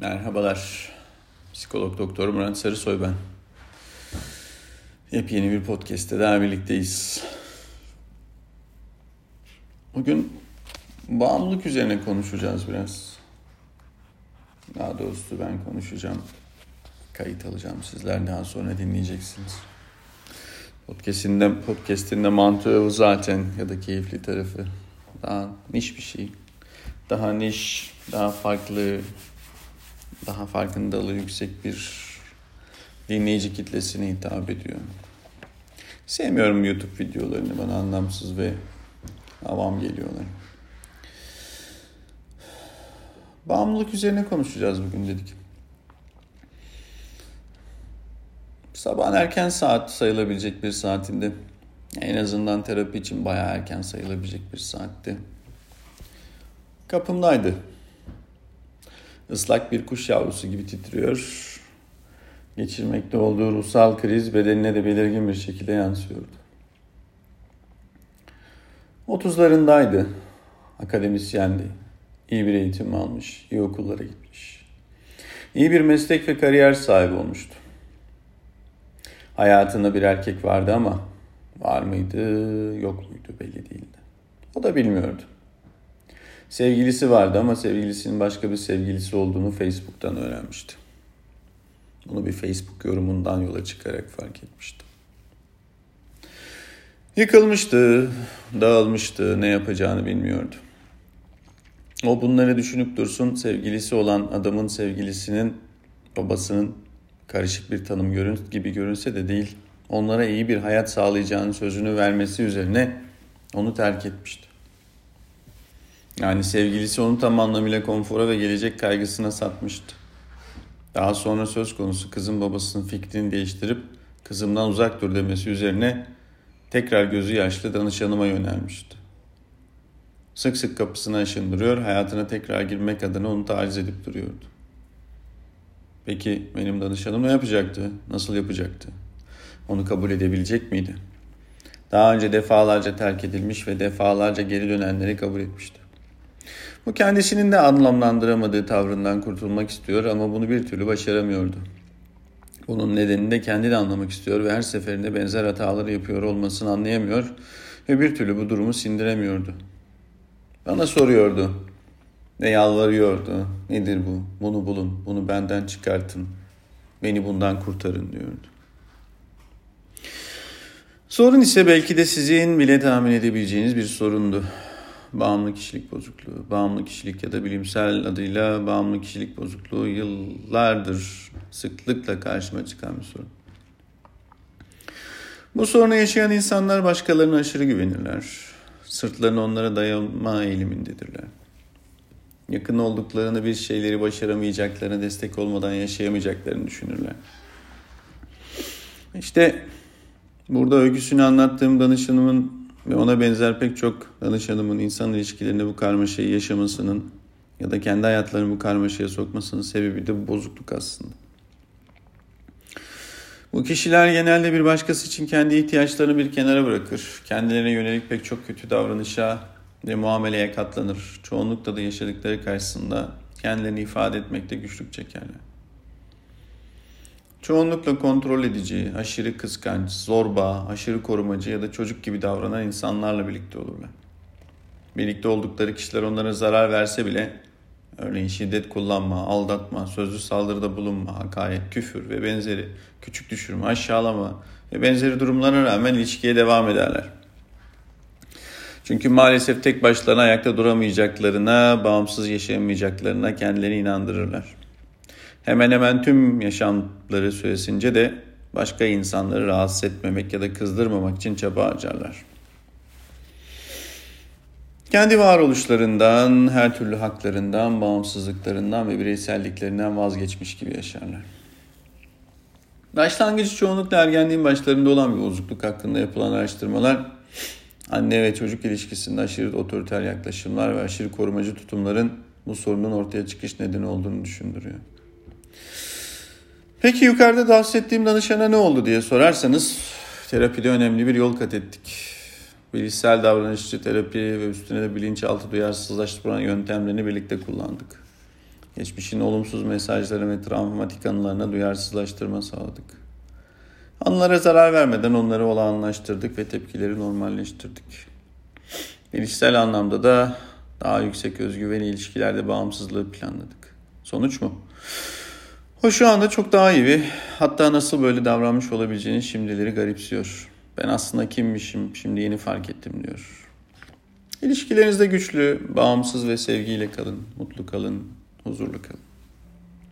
Merhabalar. Psikolog Doktor Murat Sarısoy ben. Yepyeni bir podcast'te daha birlikteyiz. Bugün bağımlılık üzerine konuşacağız biraz. Daha doğrusu ben konuşacağım. Kayıt alacağım. Sizler daha sonra dinleyeceksiniz. Podcast'inde, podcast'inde mantığı zaten ya da keyifli tarafı. Daha niş bir şey. Daha niş, daha farklı, daha farkındalığı yüksek bir dinleyici kitlesine hitap ediyor. Sevmiyorum YouTube videolarını bana anlamsız ve avam geliyorlar. Bağımlılık üzerine konuşacağız bugün dedik. Sabahın erken saat sayılabilecek bir saatinde. En azından terapi için bayağı erken sayılabilecek bir saatte. Kapımdaydı. Islak bir kuş yavrusu gibi titriyor. Geçirmekte olduğu ruhsal kriz bedenine de belirgin bir şekilde yansıyordu. Otuzlarındaydı. Akademisyendi. İyi bir eğitim almış, iyi okullara gitmiş. İyi bir meslek ve kariyer sahibi olmuştu. Hayatında bir erkek vardı ama var mıydı, yok muydu belli değildi. O da bilmiyordu. Sevgilisi vardı ama sevgilisinin başka bir sevgilisi olduğunu Facebook'tan öğrenmişti. Bunu bir Facebook yorumundan yola çıkarak fark etmişti. Yıkılmıştı, dağılmıştı, ne yapacağını bilmiyordu. O bunları düşünüp dursun sevgilisi olan adamın sevgilisinin babasının karışık bir tanım görün gibi görünse de değil. Onlara iyi bir hayat sağlayacağını sözünü vermesi üzerine onu terk etmişti. Yani sevgilisi onu tam anlamıyla konfora ve gelecek kaygısına satmıştı. Daha sonra söz konusu kızın babasının fikrini değiştirip kızımdan uzak dur demesi üzerine tekrar gözü yaşlı danışanıma yönelmişti. Sık sık kapısını aşındırıyor, hayatına tekrar girmek adına onu taciz edip duruyordu. Peki benim danışanım ne yapacaktı? Nasıl yapacaktı? Onu kabul edebilecek miydi? Daha önce defalarca terk edilmiş ve defalarca geri dönenleri kabul etmişti. Bu kendisinin de anlamlandıramadığı tavrından kurtulmak istiyor ama bunu bir türlü başaramıyordu. Bunun nedenini de kendi de anlamak istiyor ve her seferinde benzer hataları yapıyor olmasını anlayamıyor ve bir türlü bu durumu sindiremiyordu. Bana soruyordu ve yalvarıyordu. Nedir bu? Bunu bulun, bunu benden çıkartın, beni bundan kurtarın diyordu. Sorun ise belki de sizin bile tahmin edebileceğiniz bir sorundu bağımlı kişilik bozukluğu, bağımlı kişilik ya da bilimsel adıyla bağımlı kişilik bozukluğu yıllardır sıklıkla karşıma çıkan bir sorun. Bu sorunu yaşayan insanlar başkalarına aşırı güvenirler. Sırtlarını onlara dayanma eğilimindedirler. Yakın olduklarını bir şeyleri başaramayacaklarını destek olmadan yaşayamayacaklarını düşünürler. İşte burada öyküsünü anlattığım danışanımın ve ona benzer pek çok danışanımın insan ilişkilerinde bu karmaşayı yaşamasının ya da kendi hayatlarını bu karmaşaya sokmasının sebebi de bu bozukluk aslında. Bu kişiler genelde bir başkası için kendi ihtiyaçlarını bir kenara bırakır. Kendilerine yönelik pek çok kötü davranışa ve muameleye katlanır. Çoğunlukla da yaşadıkları karşısında kendilerini ifade etmekte güçlük çekerler. Çoğunlukla kontrol edici, aşırı kıskanç, zorba, aşırı korumacı ya da çocuk gibi davranan insanlarla birlikte olurlar. Birlikte oldukları kişiler onlara zarar verse bile örneğin şiddet kullanma, aldatma, sözlü saldırıda bulunma, hakaret, küfür ve benzeri küçük düşürme, aşağılama ve benzeri durumlara rağmen ilişkiye devam ederler. Çünkü maalesef tek başlarına ayakta duramayacaklarına, bağımsız yaşayamayacaklarına kendilerini inandırırlar hemen hemen tüm yaşamları süresince de başka insanları rahatsız etmemek ya da kızdırmamak için çaba harcarlar. Kendi varoluşlarından, her türlü haklarından, bağımsızlıklarından ve bireyselliklerinden vazgeçmiş gibi yaşarlar. Başlangıcı çoğunlukla ergenliğin başlarında olan bir bozukluk hakkında yapılan araştırmalar, anne ve çocuk ilişkisinde aşırı otoriter yaklaşımlar ve aşırı korumacı tutumların bu sorunun ortaya çıkış nedeni olduğunu düşündürüyor. Peki yukarıda bahsettiğim danışana ne oldu diye sorarsanız terapide önemli bir yol kat ettik. Bilişsel davranışçı terapi ve üstüne de bilinçaltı duyarsızlaştırma yöntemlerini birlikte kullandık. Geçmişin olumsuz mesajları ve travmatik anılarına duyarsızlaştırma sağladık. Anılara zarar vermeden onları olağanlaştırdık ve tepkileri normalleştirdik. İlişsel anlamda da daha yüksek özgüven ilişkilerde bağımsızlığı planladık. Sonuç mu? O şu anda çok daha iyi bir hatta nasıl böyle davranmış olabileceğini şimdileri garipsiyor. Ben aslında kimmişim şimdi yeni fark ettim diyor. İlişkilerinizde güçlü, bağımsız ve sevgiyle kalın, mutlu kalın, huzurlu kalın.